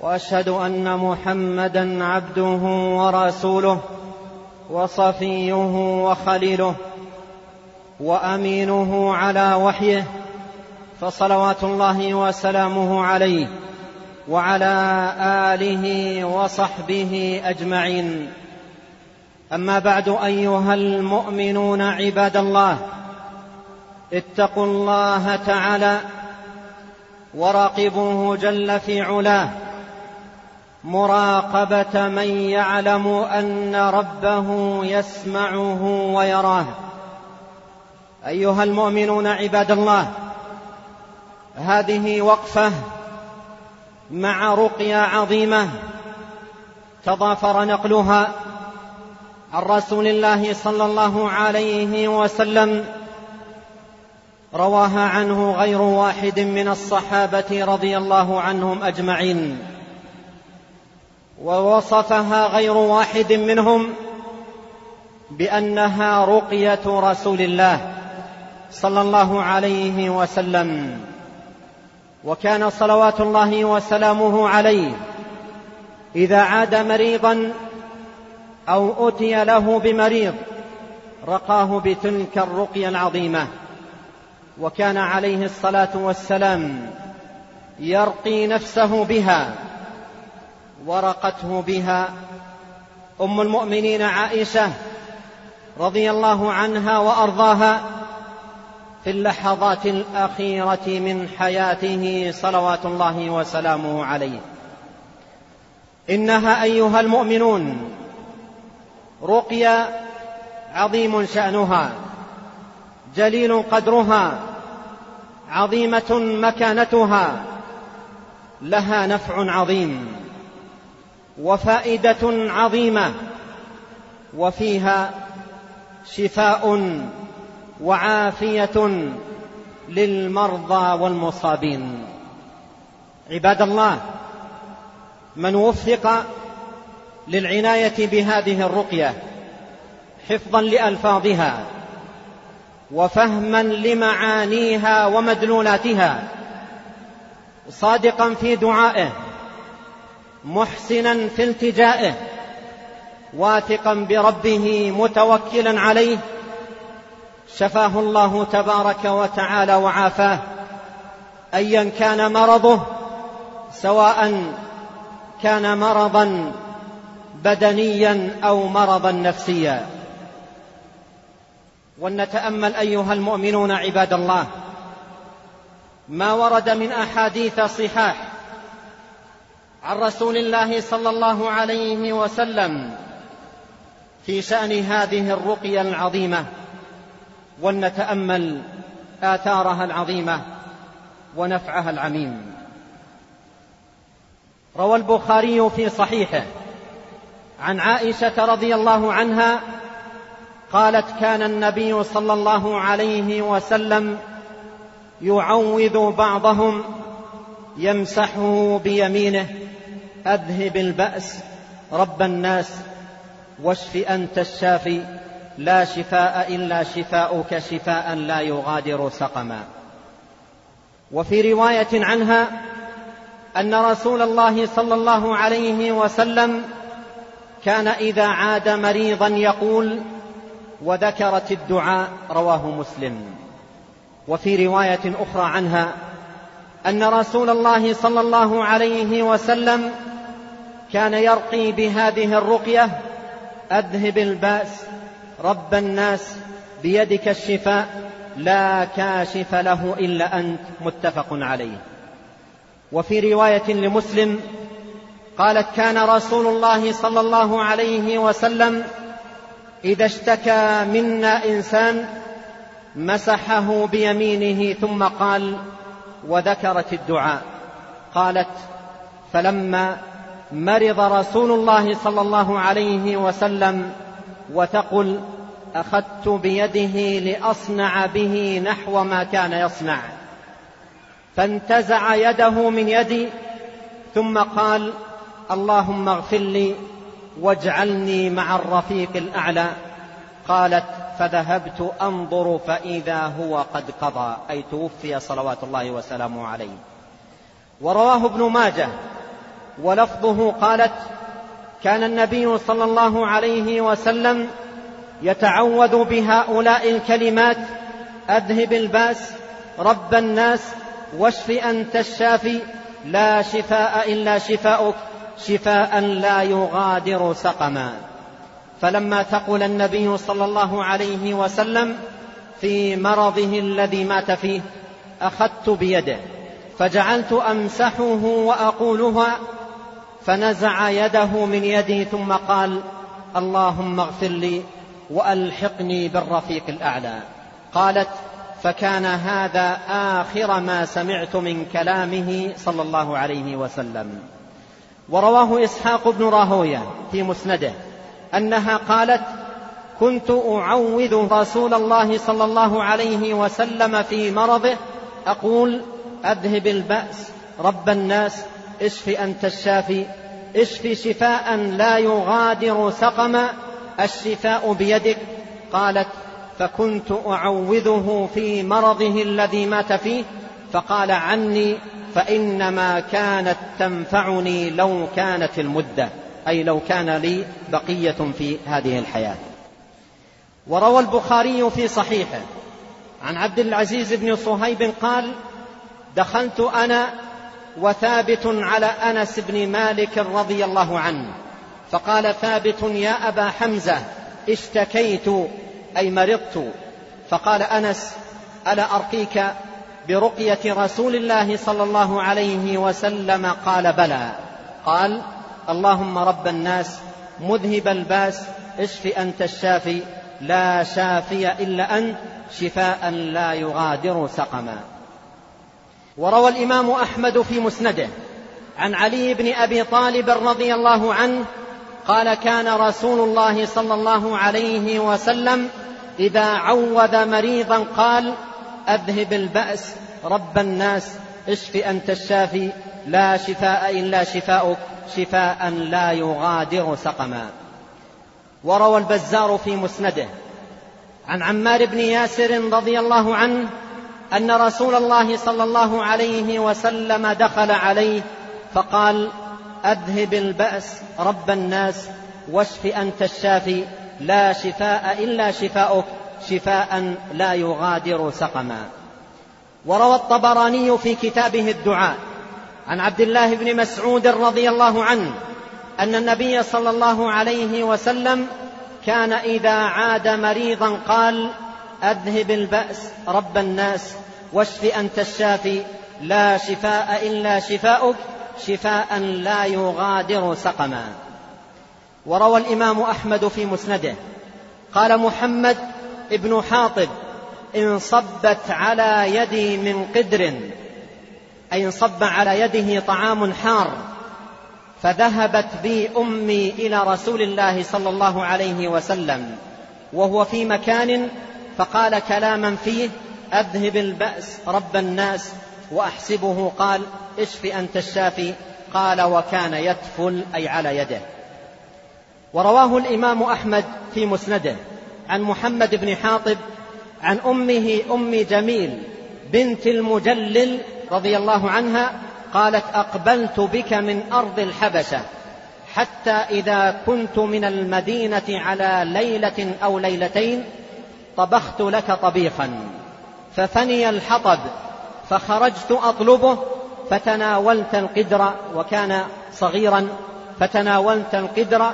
واشهد ان محمدا عبده ورسوله وصفيه وخليله وامينه على وحيه فصلوات الله وسلامه عليه وعلى آله وصحبه أجمعين. أما بعد أيها المؤمنون عباد الله اتقوا الله تعالى وراقبوه جل في علاه. مراقبة من يعلم أن ربه يسمعه ويراه. أيها المؤمنون عباد الله هذه وقفة مع رقية عظيمة تضافر نقلها عن رسول الله صلى الله عليه وسلم رواها عنه غير واحد من الصحابة رضي الله عنهم أجمعين. ووصفها غير واحد منهم بأنها رقية رسول الله صلى الله عليه وسلم وكان صلوات الله وسلامه عليه إذا عاد مريضا أو أتي له بمريض رقاه بتلك الرقية العظيمة. وكان عليه الصلاة والسلام يرقي نفسه بها. ورقته بها أم المؤمنين عائشة رضي الله عنها وأرضاها في اللحظات الأخيرة من حياته صلوات الله وسلامه عليه. إنها أيها المؤمنون رقيا عظيم شأنها جليل قدرها عظيمة مكانتها لها نفع عظيم. وفائدة عظيمة وفيها شفاء وعافية للمرضى والمصابين. عباد الله من وفق للعناية بهذه الرقية حفظا لألفاظها وفهما لمعانيها ومدلولاتها صادقا في دعائه محسنا في التجائه واثقا بربه متوكلا عليه. شفاه الله تبارك وتعالى وعافاه. أيا كان مرضه سواء كان مرضا بدنيا أو مرضا نفسيا. ولنتأمل أيها المؤمنون عباد الله ما ورد من أحاديث صحاح عن رسول الله صلى الله عليه وسلم في شأن هذه الرقية العظيمة ولنتأمل آثارها العظيمة ونفعها العميم. روى البخاري في صحيحه عن عائشة رضي الله عنها قالت كان النبي صلى الله عليه وسلم يعوذ بعضهم يمسحه بيمينه أذهب البأس رب الناس واشف أنت الشافي لا شفاء إلا شفاؤك شفاء لا يغادر سقما. وفي رواية عنها أن رسول الله صلى الله عليه وسلم كان إذا عاد مريضا يقول وذكرت الدعاء رواه مسلم. وفي رواية أخرى عنها أن رسول الله صلى الله عليه وسلم كان يرقي بهذه الرقية أذهب الباس رب الناس بيدك الشفاء لا كاشف له إلا أنت متفق عليه. وفي رواية لمسلم قالت كان رسول الله صلى الله عليه وسلم إذا اشتكى منا إنسان مسحه بيمينه ثم قال وذكرت الدعاء. قالت فلما مرض رسول الله صلى الله عليه وسلم وتقل أخذت بيده لأصنع به نحو ما كان يصنع. فانتزع يده من يدي ثم قال اللهم اغفر لي واجعلني مع الرفيق الأعلى. قالت فذهبت أنظر فإذا هو قد قضى. أي توفي صلوات الله وسلامه عليه. ورواه ابن ماجه ولفظه قالت كان النبي صلى الله عليه وسلم يتعوذ بهؤلاء الكلمات أذهب الباس رب الناس واشف أنت الشافي لا شفاء إلا شفاؤك شفاء لا يغادر سقما. فلما ثقل النبي صلى الله عليه وسلم في مرضه الذي مات فيه أخذت بيده فجعلت أمسحه وأقولها فنزع يده من يدي ثم قال اللهم اغفر لي وألحقني بالرفيق الأعلى. قالت فكان هذا آخر ما سمعت من كلامه صلى الله عليه وسلم. ورواه إسحاق بن راهوية في مسنده أنها قالت كنت أعوذ رسول الله صلى الله عليه وسلم في مرضه أقول أذهب البأس رب الناس اشف أنت الشافي اشف شفاء لا يغادر سقما. الشفاء بيدك. قالت فكنت أعوذه في مرضه الذي مات فيه. فقال عني فإنما كانت تنفعني لو كانت المدة. أي لو كان لي بقية في هذه الحياة. وروى البخاري في صحيحه عن عبد العزيز بن صهيب قال دخلت أنا وثابت على أنس بن مالك رضي الله عنه فقال ثابت يا أبا حمزة اشتكيت أي مرضت. فقال أنس ألا أرقيك برقية رسول الله صلى الله عليه وسلم؟ قال بلى. قال اللهم رب الناس مذهب الباس اشف أنت الشافي لا شافي إلا أنت شفاء لا يغادر سقما. وروى الإمام أحمد في مسنده عن علي بن أبي طالب رضي الله عنه قال كان رسول الله صلى الله عليه وسلم إذا عوذ مريضا قال أذهب البأس رب الناس اشف أنت الشافي لا شفاء إلا شفاؤك شفاء لا يغادر سقما. وروى البزار في مسنده عن عمار بن ياسر رضي الله عنه أن رسول الله صلى الله عليه وسلم دخل عليه فقال أذهب البأس رب الناس واشف أنت الشافي لا شفاء إلا شفاؤك شفاء لا يغادر سقما. وروى الطبراني في كتابه الدعاء عن عبد الله بن مسعود رضي الله عنه أن النبي صلى الله عليه وسلم كان إذا عاد مريضا قال أذهب البأس رب الناس واشف أنت الشافي. لا شفاء إلا شفاؤك شفاء لا يغادر سقما. وروى الإمام أحمد في مسنده قال محمد ابن حاطب انصبت على يدي من قدر أي انصب على يده طعام حار فذهبت بي أمي إلى رسول الله صلى الله عليه وسلم وهو في مكان فقال كلاما فيه أذهب البأس رب الناس وأحسبه. قال إشف أنت الشافي. قال وكان يتفل أي على يده. ورواه الإمام أحمد في مسنده. عن محمد بن حاطب عن أمه أم جميل بنت المجلل رضي الله عنها قالت أقبلت بك من أرض الحبشة حتى إذا كنت من المدينة على ليلة أو ليلتين طبخت لك طبيخا. ففني الحطب فخرجت أطلبه فتناولت القدر وكان صغيرا فتناولت القدر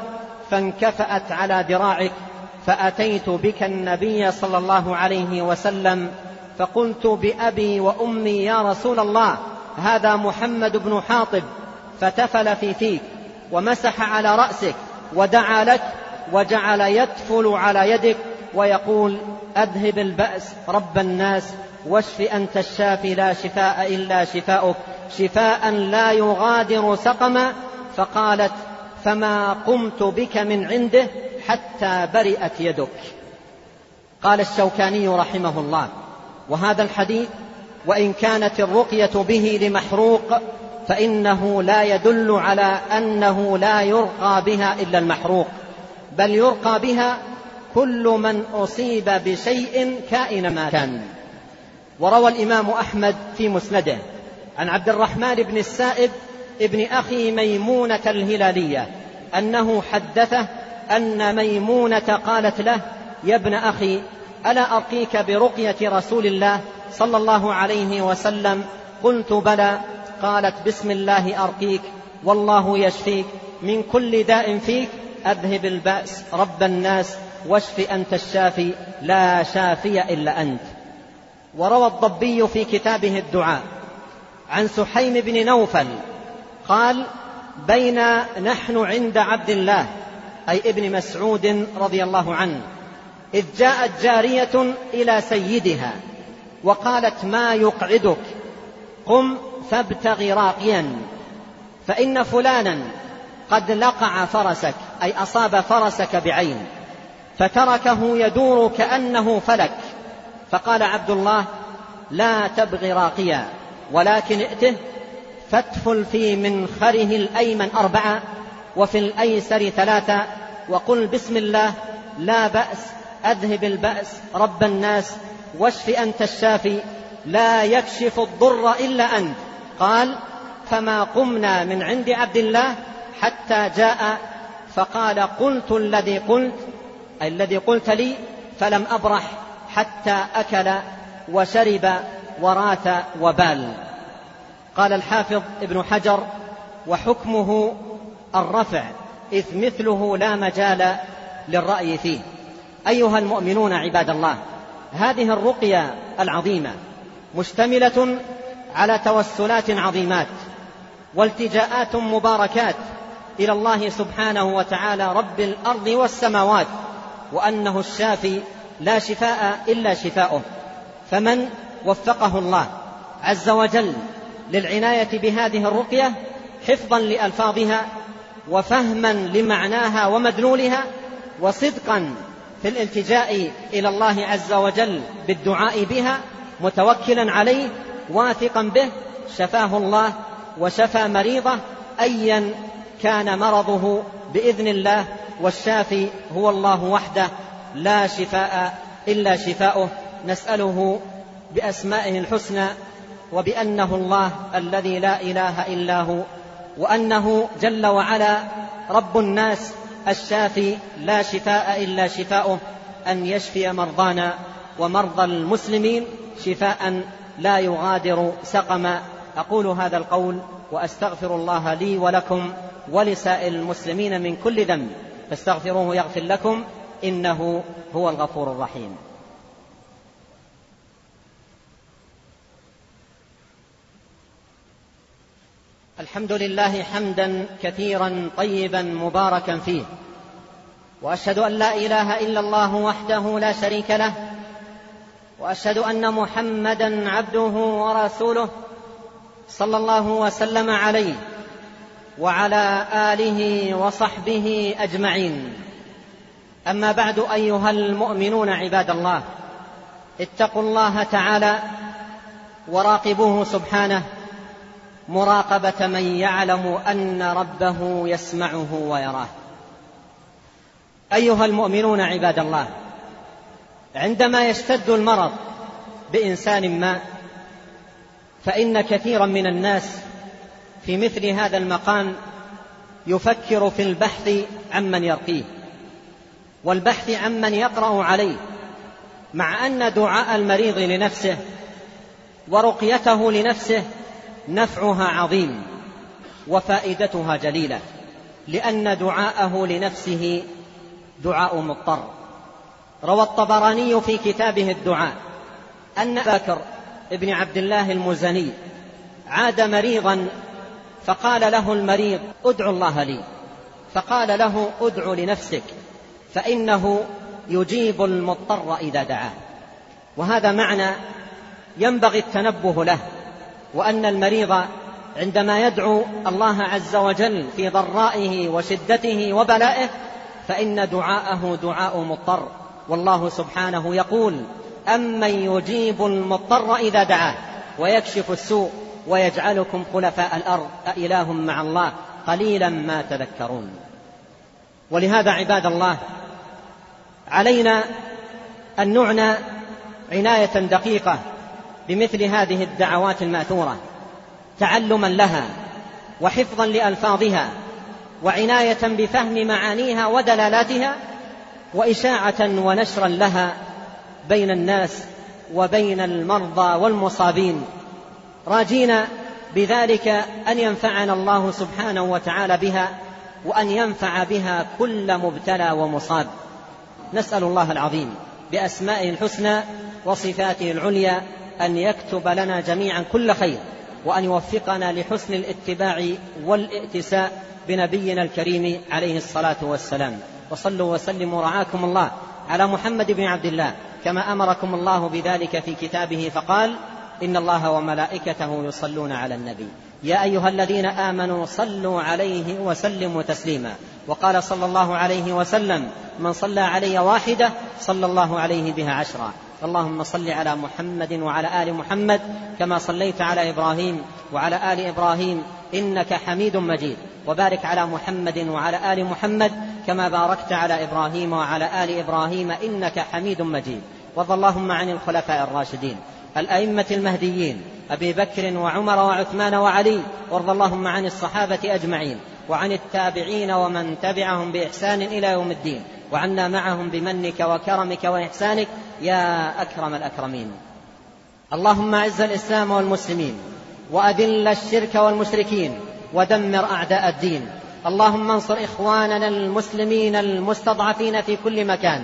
فانكفأت على ذراعك فأتيت بك النبي صلى الله عليه وسلم فقلت بأبي وأمي يا رسول الله هذا محمد بن حاطب فتفل في فيك ومسح على رأسك ودعا لك وجعل يتفل على يدك ويقول أذهب البأس رب الناس واشف أنت الشافي لا شفاء إلا شفاؤك. شفاء لا يغادر سقما. فقالت فما قمت بك من عنده حتى برئت يدك. قال الشوكاني رحمه الله. وهذا الحديث وإن كانت الرقية به لمحروق فإنه لا يدل على أنه لا يرقى بها إلا المحروق. بل يرقى بها كل من أصيب بشيء كائن ما كان. وروى الإمام أحمد في مسنده عن عبد الرحمن بن السائب ابن أخي ميمونة الهلالية أنه حدثه أن ميمونة قالت له يا ابن أخي ألا أرقيك برقية رسول الله صلى الله عليه وسلم؟ قلت بلى. قالت بسم الله أرقيك والله يشفيك من كل داء فيك أذهب البأس رب الناس واشف أنت الشافي لا شافي إلا أنت. وروى الضبي في كتابه الدعاء عن سحيم بن نوفل قال بين نحن عند عبد الله أي ابن مسعود رضي الله عنه إذ جاءت جارية إلى سيدها وقالت ما يقعدك؟ قم فابتغ راقيا فإن فلانا قد لقع فرسك أي أصاب فرسك بعين. فتركه يدور كأنه فلك. فقال عبد الله لا تبغ راقيا ولكن ائته فاتفل في منخره الأيمن أربعة وفي الأيسر ثلاثة وقل بسم الله لا بأس أذهب البأس رب الناس واشف أنت الشافي لا يكشف الضر إلا أنت. قال فما قمنا من عند عبد الله حتى جاء فقال قلت الذي قلت الذي قلت لي فلم أبرح حتى أكل وشرب ورات وبال. قال الحافظ ابن حجر وحكمه الرفع إذ مثله لا مجال للرأي فيه. أيها المؤمنون عباد الله هذه الرقية العظيمة مشتملة على توسلات عظيمات والتجاءات مباركات إلى الله سبحانه وتعالى رب الأرض والسماوات. وأنه الشافي لا شفاء إلا شفاؤه فمن وفقه الله عز وجل للعناية بهذه الرقية حفظا لألفاظها وفهما لمعناها ومدلولها وصدقا في الالتجاء إلى الله عز وجل بالدعاء بها متوكلا عليه واثقا به شفاه الله وشفى مريضه أيا كان مرضه بإذن الله والشافي هو الله وحده لا شفاء إلا شفاؤه. نسأله بأسمائه الحسنى وبأنه الله الذي لا إله إلا هو وأنه جل وعلا رب الناس الشافي لا شفاء إلا شفاؤه أن يشفي مرضانا. ومرضى المسلمين شفاء لا يغادر سقما. أقول هذا القول وأستغفر الله لي ولكم. ولسائر المسلمين من كل ذنب. فاستغفروه يغفر لكم إنه هو الغفور الرحيم. الحمد لله حمدا كثيرا طيبا مباركا فيه. وأشهد أن لا إله إلا الله وحده لا شريك له. وأشهد أن محمدا عبده ورسوله صلى الله وسلم عليه. وعلى آله وصحبه أجمعين. أما بعد أيها المؤمنون عباد الله اتقوا الله تعالى وراقبوه سبحانه مراقبة من يعلم أن ربه يسمعه ويراه. أيها المؤمنون عباد الله عندما يشتد المرض بإنسان ما فإن كثيرا من الناس في مثل هذا المقام يفكر في البحث عمن يرقيه والبحث عمن يقرأ عليه مع أن دعاء المريض لنفسه ورقيته لنفسه نفعها عظيم وفائدتها جليلة لأن دعاءه لنفسه دعاء مضطر. روى الطبراني في كتابه الدعاء أن بكر ابن عبد الله المزني عاد مريضا فقال له المريض ادع الله لي. فقال له ادع لنفسك فإنه يجيب المضطر إذا دعاه. وهذا معنى ينبغي التنبه له وأن المريض عندما يدعو الله عز وجل في ضرائه وشدته وبلائه فإن دعاءه دعاء مضطر. والله سبحانه يقول أمن يجيب المضطر إذا دعاه ويكشف السوء. ويجعلكم خلفاء الأرض أإله مع الله قليلا ما تذكرون. ولهذا عباد الله علينا أن نعنى عناية دقيقة بمثل هذه الدعوات المأثورة تعلما لها وحفظا لألفاظها وعناية بفهم معانيها ودلالاتها وإشاعة ونشرا لها بين الناس وبين المرضى والمصابين. راجين بذلك أن ينفعنا الله سبحانه وتعالى بها وأن ينفع بها كل مبتلى ومصاب. نسأل الله العظيم بأسمائه الحسنى وصفاته العليا أن يكتب لنا جميعا كل خير وأن يوفقنا لحسن الاتباع والائتساء بنبينا الكريم عليه الصلاة والسلام. وصلوا وسلموا رعاكم الله على محمد بن عبد الله كما أمركم الله بذلك في كتابه فقال إن الله وملائكته يصلون على النبي. يا أيها الذين آمنوا صلوا عليه وسلموا تسليما. وقال صلى الله عليه وسلم من صلى علي واحدة صلى الله عليه بها عشرا. اللهم صل على محمد وعلى آل محمد كما صليت على إبراهيم وعلى آل إبراهيم إنك حميد مجيد. وبارك على محمد وعلى آل محمد كما باركت على إبراهيم وعلى آل إبراهيم إنك حميد مجيد. وارض اللهم عن الخلفاء الراشدين. الأئمة المهديين أبي بكر وعمر وعثمان وعلي وارض اللهم عن الصحابة أجمعين وعن التابعين ومن تبعهم بإحسان إلى يوم الدين وعنا معهم بمنك وكرمك وإحسانك يا أكرم الأكرمين. اللهم أعز الإسلام والمسلمين وأذل الشرك والمشركين ودمر أعداء الدين. اللهم انصر إخواننا المسلمين المستضعفين في كل مكان.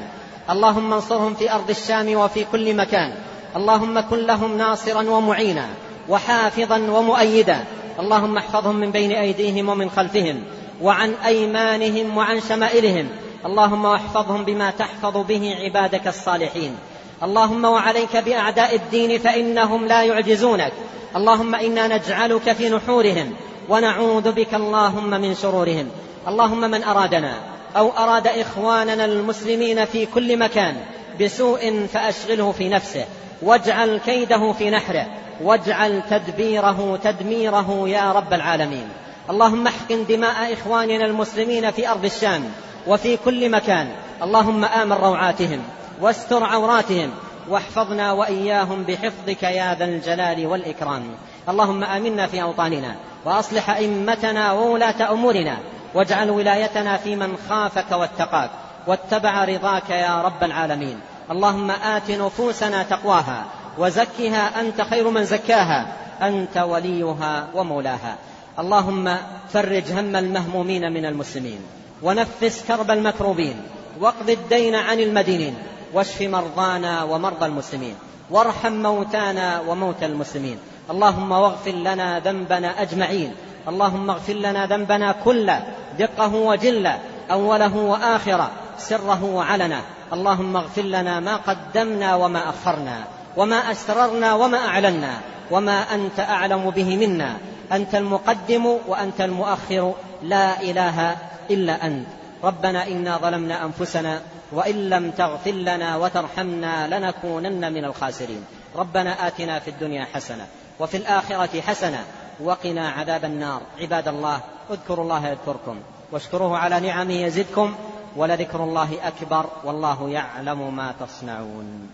اللهم انصرهم في أرض الشام وفي كل مكان. اللهم كن لهم ناصرا ومعينا وحافظا ومؤيدا. اللهم احفظهم من بين أيديهم ومن خلفهم وعن أيمانهم وعن شمائلهم. اللهم واحفظهم بما تحفظ به عبادك الصالحين. اللهم وعليك بأعداء الدين فإنهم لا يعجزونك. اللهم إنا نجعلك في نحورهم ونعوذ بك اللهم من شرورهم. اللهم من أرادنا أو أراد إخواننا المسلمين في كل مكان بسوء فأشغله في نفسه. واجعل كيده في نحره واجعل تدبيره تدميره يا رب العالمين. اللهم احقن دماء إخواننا المسلمين في أرض الشام وفي كل مكان. اللهم آمن روعاتهم واستر عوراتهم واحفظنا وإياهم بحفظك يا ذا الجلال والإكرام. اللهم آمنا في أوطاننا وأصلح أئمتنا وولاة أمورنا واجعل ولايتنا في من خافك واتقاك واتبع رضاك يا رب العالمين. اللهم آت نفوسنا تقواها وزكها أنت خير من زكاها أنت وليها ومولاها. اللهم فرج هم المهمومين من المسلمين ونفس كرب المكروبين واقض الدين عن المدينين واشف مرضانا ومرضى المسلمين وارحم موتانا وموتى المسلمين. اللهم واغفر لنا ذنبنا أجمعين. اللهم اغفر لنا ذنبنا كله دقه وجله أوله وآخره. سره وعلنه اللهم اغفر لنا ما قدمنا وما أخرنا وما أسررنا وما أعلنا وما أنت أعلم به منا. أنت المقدم وأنت المؤخر. لا إله إلا أنت. ربنا إنا ظلمنا أنفسنا وإن لم تغفر لنا وترحمنا لنكونن من الخاسرين. ربنا آتنا في الدنيا حسنة وفي الآخرة حسنة وقنا عذاب النار. عباد الله اذكروا الله يذكركم واشكروه على نعمه يزدكم. ولذكر الله أكبر والله يعلم ما تصنعون.